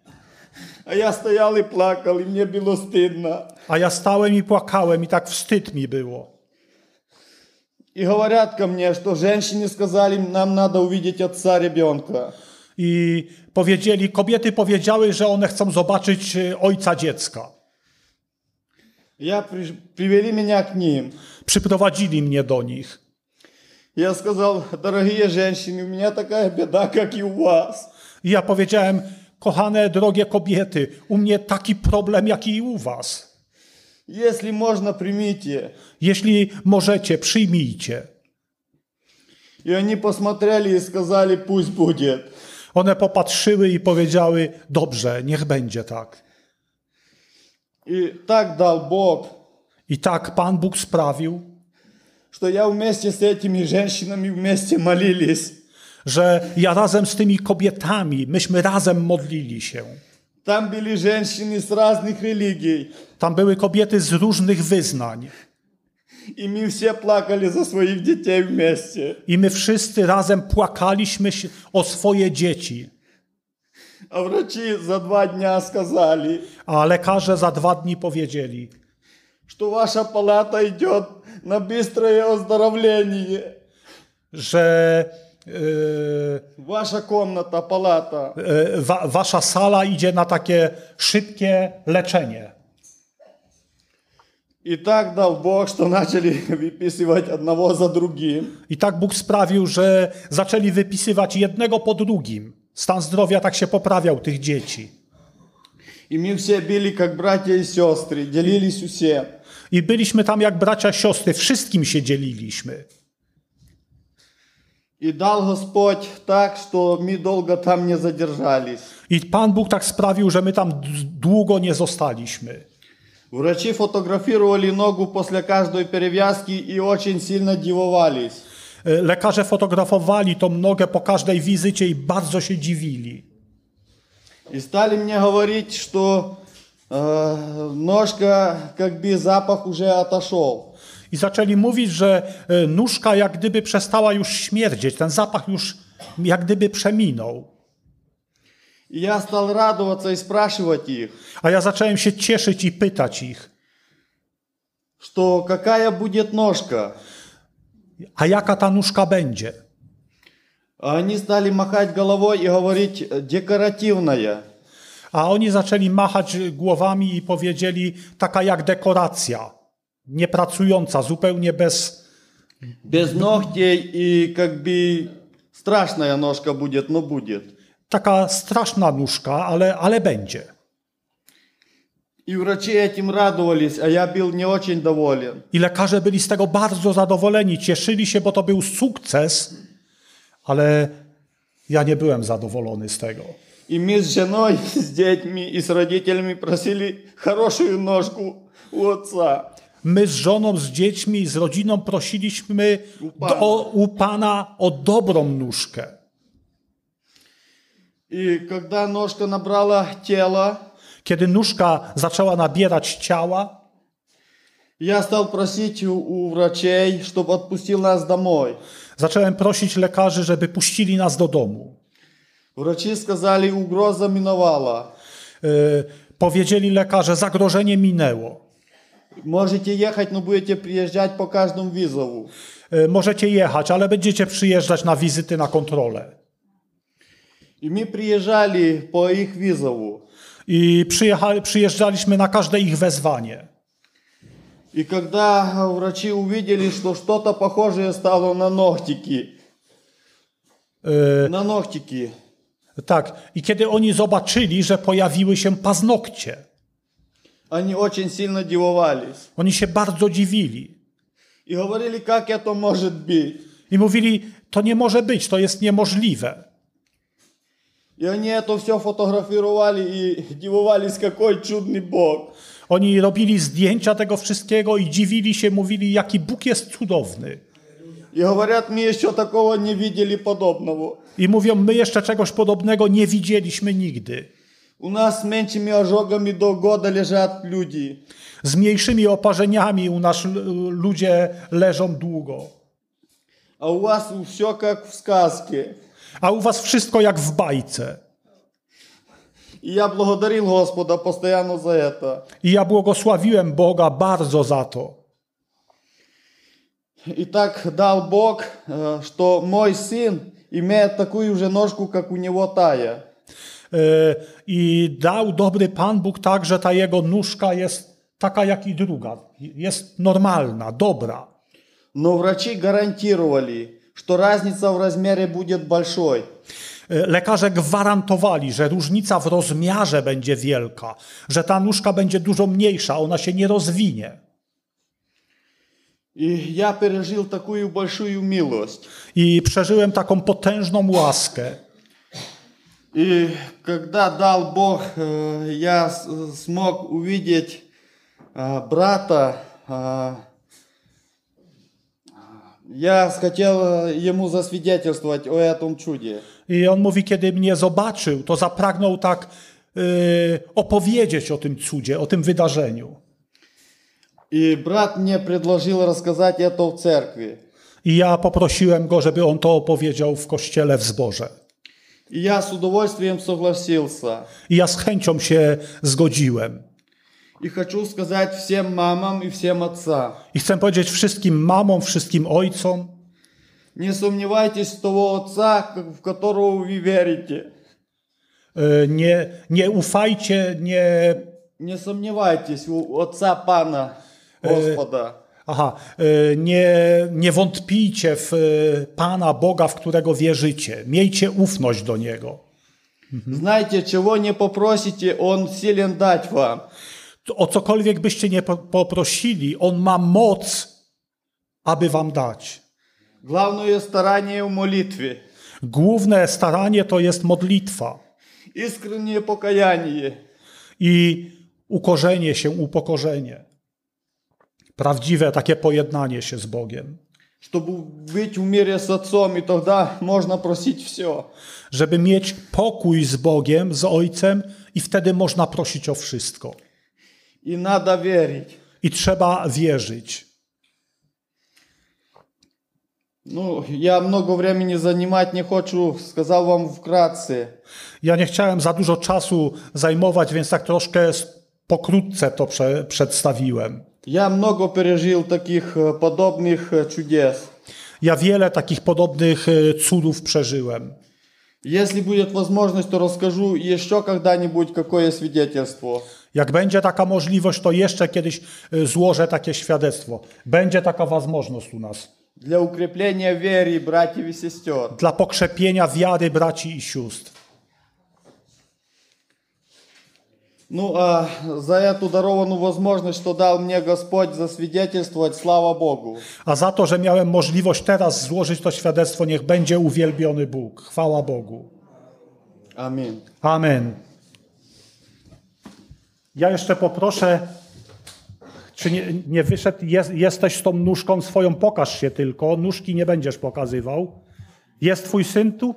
А я стоял и плакал, и мне было стыдно. A ja stałem i płakałem, i tak wstyd mi było. И говорят ко мне, что женщины сказали, нам надо увидеть отца ребенка. I powiedzieli, kobiety powiedziały, że one chcą zobaczyć y, ojca dziecka. Я приш- привели меня к ним. Przyprowadzili mnie do nich. Я сказал, дорогие женщины, у меня такая беда, как и у вас. I ja powiedziałem, kochane, drogie kobiety, u mnie taki problem, jak i u was. Если можно, примите. Jeśli możecie, przyjmijcie. И они посмотрели и сказали, пусть будет. One popatrzyły i powiedziały, dobrze, niech będzie tak. И так дал Бог, I tak Pan Bóg sprawił, что я вместе с этими женщинами вместе молились. że ja razem z tymi kobietami, myśmy razem modlili się. Там были женщины с разных религий. Tam były kobiety z różnych wyznań. И мы все плакали за своих детей вместе. I my wszyscy razem płakaliśmy się o swoje dzieci. А врачи за два дня сказали, A lekarze za dwa dni powiedzieli, что ваша палата идет на быстрое оздоровление. że yy, Ваша комната, палата. yy, wa, wasza sala idzie na takie szybkie leczenie. И так дал Бог, что начали выписывать одного за другим. I tak Bóg sprawił, że zaczęli wypisywać jednego po drugim. Stan zdrowia tak się poprawiał tych dzieci. И мы все были как братья и сестры, делились всем. I byliśmy tam jak bracia, siostry, wszystkim się dzieliliśmy. И дал Господь так, что мы долго там не задержались. I Pan Bóg tak sprawił, że my tam d- długo nie zostaliśmy. Врачи фотографировали ногу после каждой перевязки и очень сильно дивовались. E, Lekarze fotografowali tą nogę po każdej wizycie i bardzo się dziwili. И стали мне говорить, что э, ножка, как бы запах уже отошел. I zaczęli mówić, że e, nóżka jak gdyby przestała już śmierdzieć, ten zapach już jak gdyby przeminął. И я стал радоваться и спрашивать их, A ja zacząłem się cieszyć i pytać ich, что какая будет ножка. a jaka ta nóżka będzie? А Они стали махать головой и говорить э, декоративная. A oni zaczęli machać głowami i powiedzieli, taka jak dekoracja, niepracująca, zupełnie bez. Без ногтей и как бы страшная ножка будет, но будет. Taka straszna nóżka, ale, ale będzie. И врачи этим радовались, а я был не очень доволен. I lekarze byli z tego bardzo zadowoleni, cieszyli się, bo to był sukces, ale ja nie byłem zadowolony z tego. И мы с женой, с детьми и с родителями просили хорошую ножку у отца. My z żoną, z dziećmi, i z rodziną prosiliśmy Pana. do, u Pana o dobrą nóżkę. И когда ножка набрала тело, Kiedy nóżka zaczęła nabierać ciała, я стал просить у, у врачей, чтобы отпустил нас домой. zacząłem prosić lekarzy, żeby puścili nas do domu. Врачи сказали, угроза миновала. Yy, powiedzieli lekarze, zagrożenie minęło. Можете ехать, но будете приезжать по каждому вызову. Yy, możecie jechać, ale będziecie przyjeżdżać na wizyty, na kontrolę. И мы приезжали по их вызову. I przyjechali, przyjeżdżaliśmy na każde ich wezwanie. И когда врачи увидели, что что-то похожее стало на ногтики, Yy, на ногтики, tak, i kiedy oni zobaczyli, że pojawiły się paznokcie, они очень сильно дивовались. oni się bardzo dziwili. И говорили, как это может быть. I mówili, to nie może być, to jest niemożliwe. И они это все фотографировали и дивовались, какой чудный Бог. Oni robili zdjęcia tego wszystkiego i dziwili się, mówili, jaki Bóg jest cudowny. И говорят, мы еще такого не видели подобного. I mówią, my jeszcze czegoś podobnego nie widzieliśmy nigdy. У нас с меньшими ожогами до года лежат люди. Z mniejszymi oparzeniami u nas l- ludzie leżą długo. А у вас все как в сказке. A u was wszystko jak w bajce. И я благодарил Господа постоянно за это. I ja błogosławiłem Boga bardzo za to. И так дал Бог, э, что мой сын имеет такую же ножку, как у него Тая. Yy, I dał dobry Pan Bóg tak, że ta jego nóżka jest taka jak i druga. Jest normalna, dobra. Но врачи гарантировали, что разница в размере будет большой. Yy, Lekarze gwarantowali, że różnica w rozmiarze będzie wielka, że ta nóżka będzie dużo mniejsza, ona się nie rozwinie. И я пережил такую большую милость. I przeżyłem taką potężną łaskę. И когда дал Бог, э, я с- смог увидеть э, брата, э, я хотел э, ему засвидетельствовать о этом чуде. I on mówi, kiedy mnie zobaczył, to zapragnął tak yy, opowiedzieć o tym cudzie, o tym wydarzeniu. И брат мне предложил рассказать это в церкви. I ja poprosiłem go, żeby on to opowiedział w kościele w zborze. И я с удовольствием согласился. I ja z chęcią się zgodziłem. И хочу сказать всем мамам и всем отцам. I chcę powiedzieć wszystkim mamom, wszystkim ojcom, Не сомневайтесь в того отца, как- в которого вы верите. yy, nie, nie ufajcie, nie. Не сомневайтесь у отца Пана, Gospoda. E, aha, e, nie, nie wątpijcie w e, Pana Boga, w którego wierzycie. Miejcie ufność do Niego. Mhm. Znajcie, czego nie poprosicie, On silien dać wam. O cokolwiek byście nie poprosili, On ma moc, aby wam dać. Główne jest staranie w modlitwie. Główne staranie to jest modlitwa. Iskrenie pokajanie. I ukorzenie się, upokorzenie Prawdziwe takie pojednanie się z Bogiem. Чтобы быть в мире с Отцом, и тогда можно просить все. Żeby mieć pokój z Bogiem, z Ojcem, i wtedy można prosić o wszystko. И надо верить. I trzeba wierzyć. Ну, я много времени занимать не хочу, сказал вам вкратце. Ja nie chciałem za dużo czasu zajmować, więc tak troszkę s- pokrótce to prze, przedstawiłem. Я много пережил таких э, подобных э, чудес. Ja wiele takich podobnych e, cudów przeżyłem. Если будет возможность, то расскажу еще когда-нибудь, какое свидетельство. Jak będzie taka możliwość, to jeszcze kiedyś e, złożę takie świadectwo. Będzie taka возможность u nas. Для укрепления веры братьев и сестер. Dla pokrzepienia wiary braci i sióstr. Ну, а за эту дарованную возможность, что дал мне Господь засвидетельствовать, слава Богу. A za to, że miałem możliwość teraz złożyć to świadectwo, niech będzie uwielbiony Bóg. Chwała Bogu. Аминь. Amen. Ja jeszcze poproszę, czy nie, nie wyszedł, jest, jesteś z tą nóżką swoją, pokaż się tylko, nóżki nie będziesz pokazywał. Jest twój syn tu?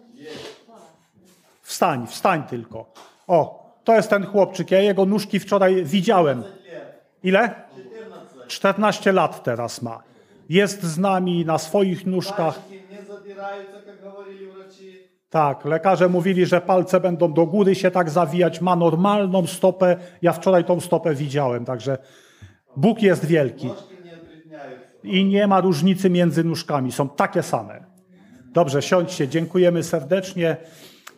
Wstań, wstań tylko. O, to jest ten chłopczyk. Ja jego nóżki wczoraj widziałem. Ile? 14 lat teraz ma. Jest z nami na swoich nóżkach. Tak, lekarze mówili, że palce będą do góry się tak zawijać. Ma normalną stopę. Ja wczoraj tą stopę widziałem, także Bóg jest wielki. I nie ma różnicy między nóżkami, są takie same. Dobrze, siądźcie, dziękujemy serdecznie.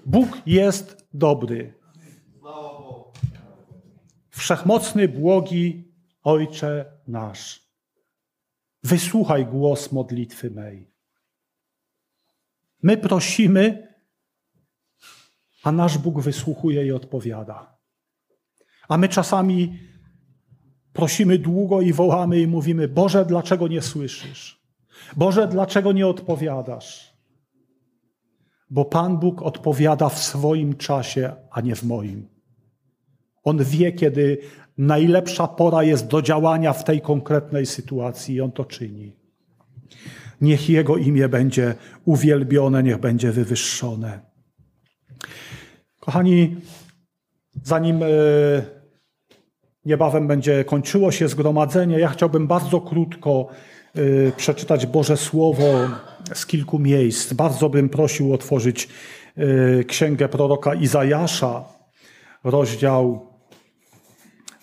Bóg jest dobry wszechmocny, błogi Ojcze nasz, wysłuchaj głos modlitwy mej. My prosimy, a nasz Bóg wysłuchuje i odpowiada. A my czasami prosimy długo i wołamy i mówimy: Boże, dlaczego nie słyszysz? Boże, dlaczego nie odpowiadasz? Bo Pan Bóg odpowiada w swoim czasie, a nie w moim. On wie, kiedy najlepsza pora jest do działania w tej konkretnej sytuacji i on to czyni. Niech Jego imię będzie uwielbione, niech będzie wywyższone. Kochani, zanim e, niebawem będzie kończyło się zgromadzenie, ja chciałbym bardzo krótko e, przeczytać Boże Słowo z kilku miejsc. Bardzo bym prosił otworzyć e, księgę proroka Izajasza, rozdział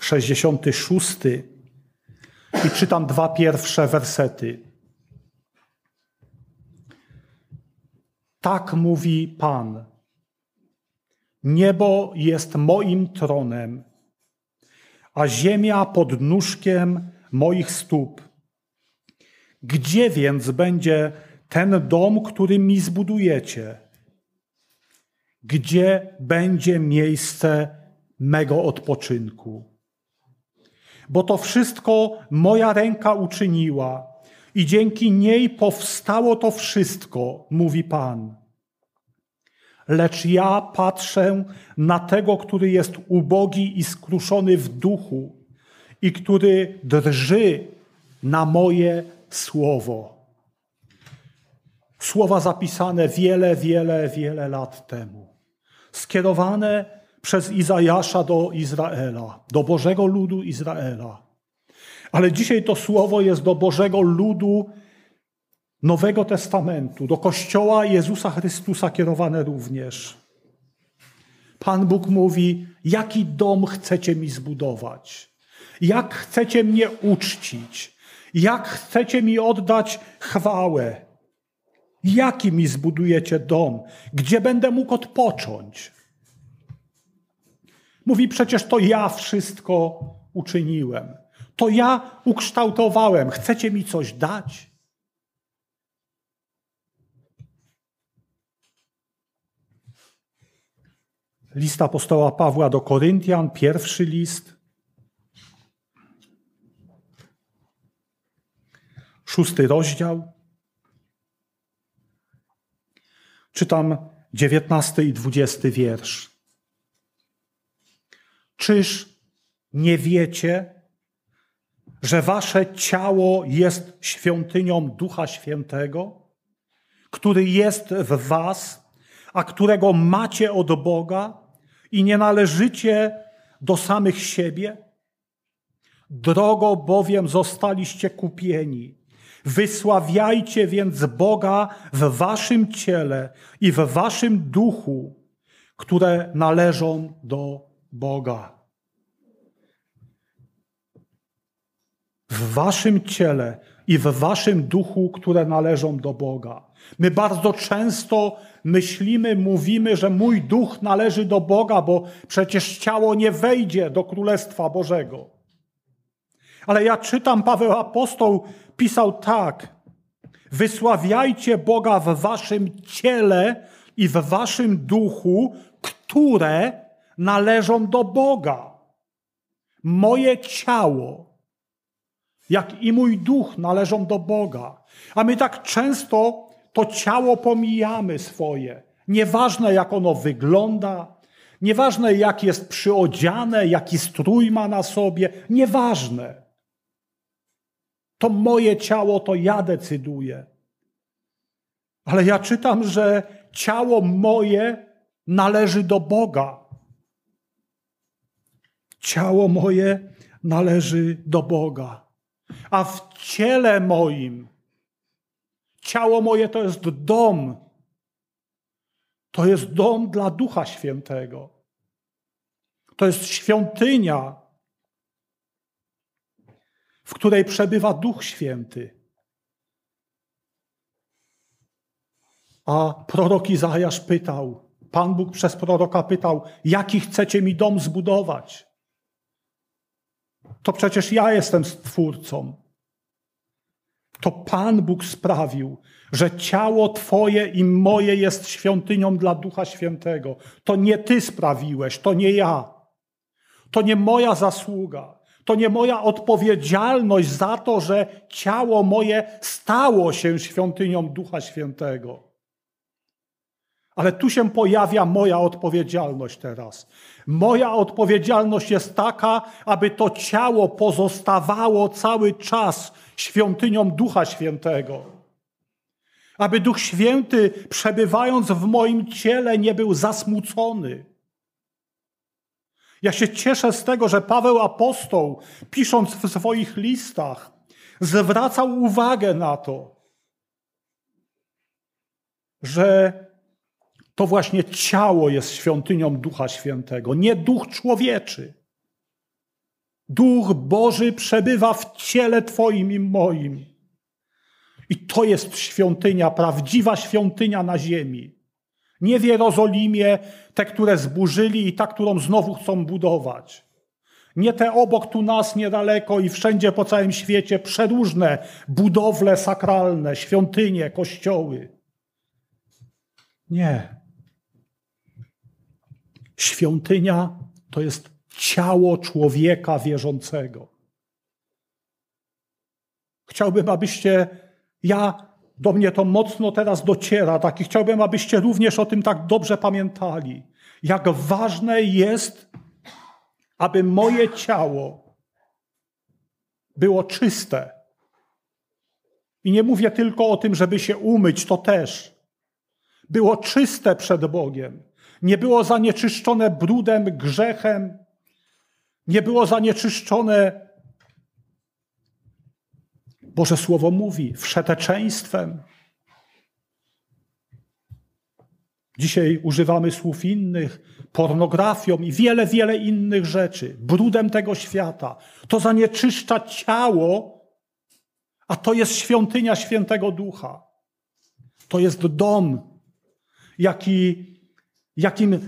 66 i czytam dwa pierwsze wersety. Tak mówi Pan. Niebo jest moim tronem, a ziemia pod nóżkiem moich stóp. Gdzie więc będzie ten dom, który mi zbudujecie? Gdzie będzie miejsce mego odpoczynku? Bo to wszystko moja ręka uczyniła i dzięki niej powstało to wszystko, mówi Pan. Lecz ja patrzę na tego, który jest ubogi i skruszony w duchu i który drży na moje słowo. Słowa zapisane wiele, wiele, wiele lat temu. Skierowane przez Izajasza do Izraela, do Bożego ludu Izraela. Ale dzisiaj to słowo jest do Bożego ludu Nowego Testamentu, do Kościoła Jezusa Chrystusa kierowane również. Pan Bóg mówi: Jaki dom chcecie mi zbudować? Jak chcecie mnie uczcić? Jak chcecie mi oddać chwałę? Jaki mi zbudujecie dom? Gdzie będę mógł odpocząć? Mówi: Przecież to ja wszystko uczyniłem. To ja ukształtowałem. Chcecie mi coś dać? List apostoła Pawła do Koryntian, pierwszy list, szósty rozdział. Czytam dziewiętnasty i dwudziesty wiersz. Czyż nie wiecie, że wasze ciało jest świątynią Ducha Świętego, który jest w was, a którego macie od Boga i nie należycie do samych siebie? Drogo bowiem zostaliście kupieni. Wysławiajcie więc Boga w waszym ciele i w waszym duchu, które należą do Boga. W waszym ciele, i w waszym duchu, które należą do Boga. My bardzo często myślimy, mówimy, że mój duch należy do Boga, bo przecież ciało nie wejdzie do Królestwa Bożego. Ale ja czytam, Paweł Apostoł pisał tak: Wysławiajcie Boga w waszym ciele i w waszym duchu, które należą do Boga. Moje ciało, jak i mój duch należą do Boga. A my tak często to ciało pomijamy swoje. Nieważne jak ono wygląda, nieważne jak jest przyodziane, jaki strój ma na sobie, nieważne. To moje ciało, to ja decyduję. Ale ja czytam, że ciało moje należy do Boga. Ciało moje należy do Boga. A w ciele moim, ciało moje to jest dom. To jest dom dla Ducha Świętego. To jest świątynia, w której przebywa Duch Święty. A prorok Izajasz pytał, Pan Bóg przez proroka pytał, jaki chcecie mi dom zbudować? To przecież ja jestem stwórcą. To Pan Bóg sprawił, że ciało Twoje i moje jest świątynią dla Ducha Świętego. To nie Ty sprawiłeś, to nie ja. To nie moja zasługa. To nie moja odpowiedzialność za to, że ciało moje stało się świątynią Ducha Świętego. Ale tu się pojawia moja odpowiedzialność teraz. Moja odpowiedzialność jest taka, aby to ciało pozostawało cały czas świątynią Ducha Świętego. Aby Duch Święty, przebywając w moim ciele, nie był zasmucony. Ja się cieszę z tego, że Paweł Apostoł, pisząc w swoich listach, zwracał uwagę na to, że to właśnie ciało jest świątynią Ducha Świętego, nie duch człowieczy. Duch Boży przebywa w ciele Twoim i moim. I to jest świątynia, prawdziwa świątynia na ziemi. Nie w Jerozolimie, te, które zburzyli i ta, którą znowu chcą budować. Nie te obok tu nas niedaleko i wszędzie po całym świecie przeróżne budowle sakralne, świątynie, kościoły. Nie. Świątynia to jest ciało człowieka wierzącego. Chciałbym, abyście, ja, do mnie to mocno teraz dociera, tak, i chciałbym, abyście również o tym tak dobrze pamiętali, jak ważne jest, aby moje ciało było czyste. I nie mówię tylko o tym, żeby się umyć, to też. Było czyste przed Bogiem nie było zanieczyszczone brudem, grzechem, nie było zanieczyszczone, Boże Słowo mówi, wszeteczeństwem. Dzisiaj używamy słów innych, pornografią i wiele, wiele innych rzeczy, brudem tego świata. To zanieczyszcza ciało, a to jest świątynia świętego ducha. To jest dom, jaki jakim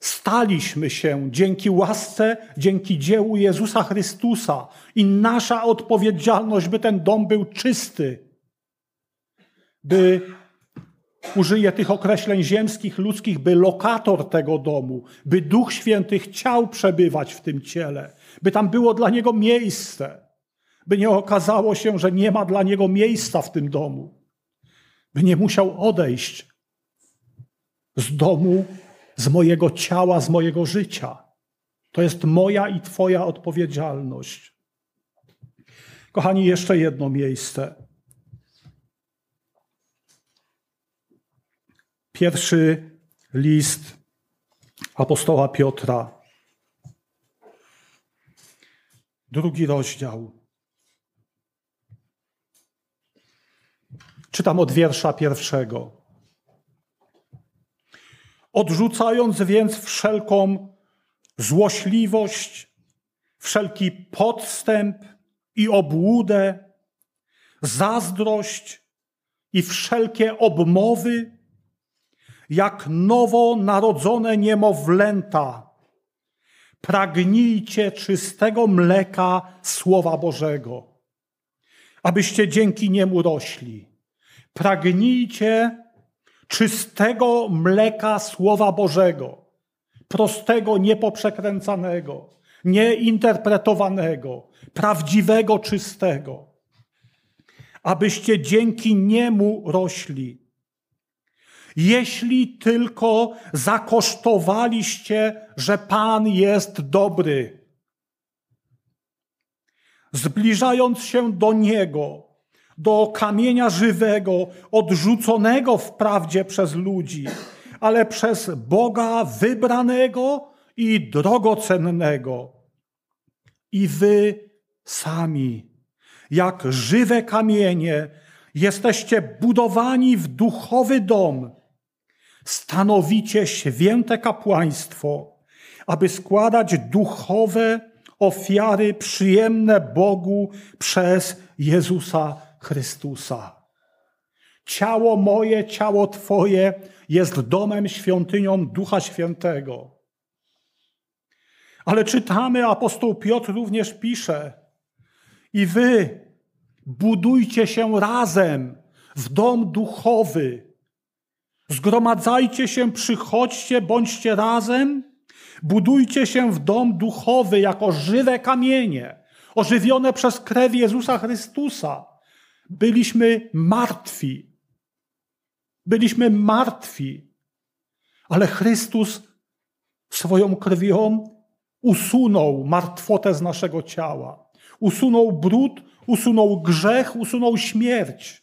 staliśmy się dzięki łasce, dzięki dziełu Jezusa Chrystusa. I nasza odpowiedzialność, by ten dom był czysty, by użyję tych określeń ziemskich, ludzkich, by lokator tego domu, by Duch Święty chciał przebywać w tym ciele, by tam było dla niego miejsce, by nie okazało się, że nie ma dla niego miejsca w tym domu, by nie musiał odejść z domu z mojego ciała, z mojego życia. To jest moja i Twoja odpowiedzialność. Kochani, jeszcze jedno miejsce. Pierwszy list apostoła Piotra. Drugi rozdział. Czytam od wiersza pierwszego. Odrzucając więc wszelką złośliwość, wszelki podstęp i obłudę, zazdrość i wszelkie obmowy, jak nowo narodzone niemowlęta. Pragnijcie czystego mleka Słowa Bożego, abyście dzięki niemu rośli. Pragnijcie czystego mleka Słowa Bożego, prostego, niepoprzekręcanego, nieinterpretowanego, prawdziwego, czystego, abyście dzięki niemu rośli. Jeśli tylko zakosztowaliście, że Pan jest dobry, zbliżając się do Niego, do kamienia żywego, odrzuconego wprawdzie przez ludzi, ale przez Boga wybranego i drogocennego. I wy sami, jak żywe kamienie, jesteście budowani w duchowy dom, stanowicie święte kapłaństwo, aby składać duchowe ofiary przyjemne Bogu przez Jezusa Chrystusa. Ciało moje, ciało Twoje jest domem, świątynią Ducha Świętego. Ale czytamy, apostoł Piotr również pisze, i wy budujcie się razem w dom duchowy. Zgromadzajcie się, przychodźcie, bądźcie razem, budujcie się w dom duchowy jako żywe kamienie, ożywione przez krew Jezusa Chrystusa. Byliśmy martwi. Byliśmy martwi, ale Chrystus swoją krwią usunął martwotę z naszego ciała. Usunął brud, usunął grzech, usunął śmierć.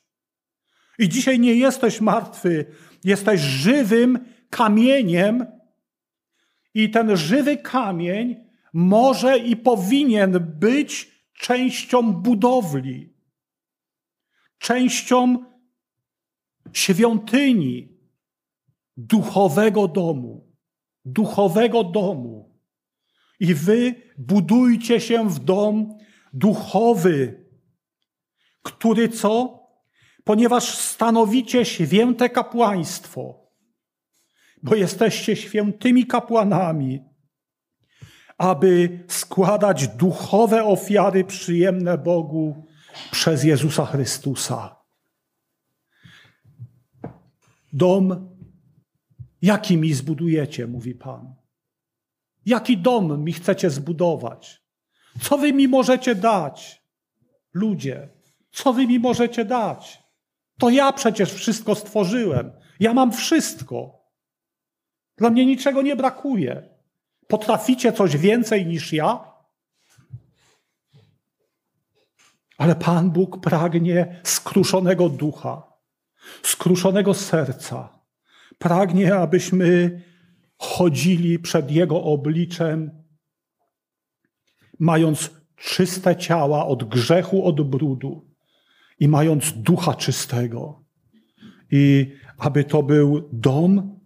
I dzisiaj nie jesteś martwy, jesteś żywym kamieniem, i ten żywy kamień może i powinien być częścią budowli, częścią świątyni duchowego domu, duchowego domu. I wy budujcie się w dom duchowy, który co? Ponieważ stanowicie święte kapłaństwo, bo jesteście świętymi kapłanami, aby składać duchowe ofiary przyjemne Bogu przez Jezusa Chrystusa. Dom, jaki mi zbudujecie, mówi Pan. Jaki dom mi chcecie zbudować? Co wy mi możecie dać? Ludzie, co wy mi możecie dać? To ja przecież wszystko stworzyłem. Ja mam wszystko. Dla mnie niczego nie brakuje. Potraficie coś więcej niż ja? Ale Pan Bóg pragnie skruszonego ducha, skruszonego serca. Pragnie, abyśmy chodzili przed Jego obliczem, mając czyste ciała od grzechu, od brudu i mając ducha czystego. I aby to był dom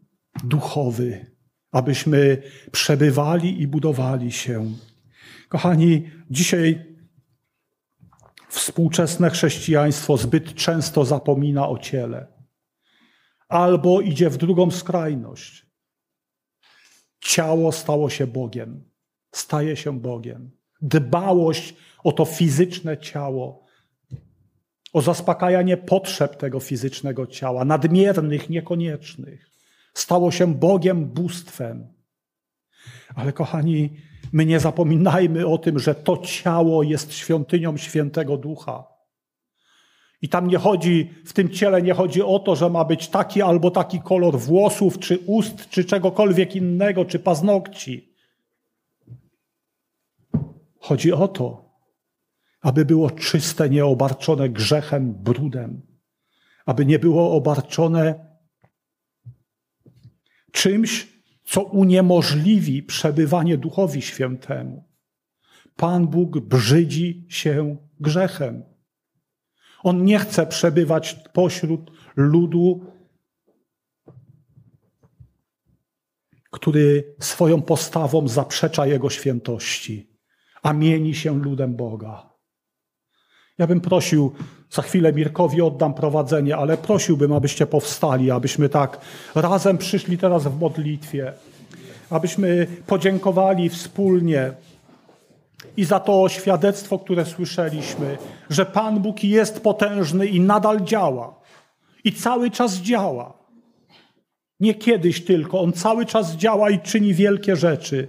duchowy, abyśmy przebywali i budowali się. Kochani, dzisiaj współczesne chrześcijaństwo zbyt często zapomina o ciele albo idzie w drugą skrajność. Ciało stało się Bogiem, staje się Bogiem. Dbałość o to fizyczne ciało, o zaspokajanie potrzeb tego fizycznego ciała, nadmiernych, niekoniecznych, stało się Bogiem, bóstwem. Ale kochani, my nie zapominajmy o tym, że to ciało jest świątynią świętego ducha. I tam nie chodzi, w tym ciele nie chodzi o to, że ma być taki albo taki kolor włosów, czy ust, czy czegokolwiek innego, czy paznokci. Chodzi o to, aby było czyste, nieobarczone grzechem, brudem, aby nie było obarczone czymś, co uniemożliwi przebywanie Duchowi Świętemu. Pan Bóg brzydzi się grzechem. On nie chce przebywać pośród ludu, który swoją postawą zaprzecza Jego świętości, a mieni się ludem Boga. Ja bym prosił, za chwilę Mirkowi oddam prowadzenie, ale prosiłbym, abyście powstali, abyśmy tak razem przyszli teraz w modlitwie, abyśmy podziękowali wspólnie i za to świadectwo, które słyszeliśmy, że Pan Bóg jest potężny i nadal działa. I cały czas działa. Nie kiedyś tylko, On cały czas działa i czyni wielkie rzeczy,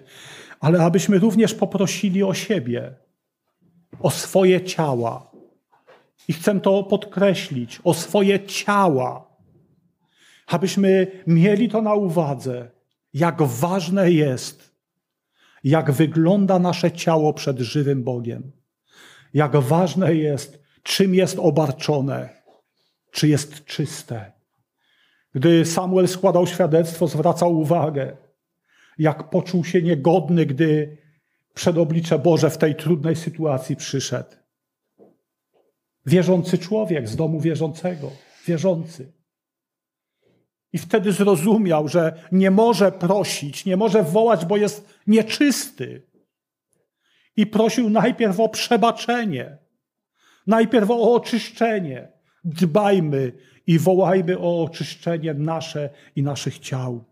ale abyśmy również poprosili o siebie, o swoje ciała. I chcę to podkreślić, o swoje ciała. Abyśmy mieli to na uwadze, jak ważne jest, jak wygląda nasze ciało przed żywym Bogiem. Jak ważne jest, czym jest obarczone, czy jest czyste. Gdy Samuel składał świadectwo, zwracał uwagę, jak poczuł się niegodny, gdy przed oblicze Boże w tej trudnej sytuacji przyszedł. Wierzący człowiek z domu wierzącego, wierzący. I wtedy zrozumiał, że nie może prosić, nie może wołać, bo jest nieczysty. I prosił najpierw o przebaczenie, najpierw o oczyszczenie. Dbajmy i wołajmy o oczyszczenie nasze i naszych ciał.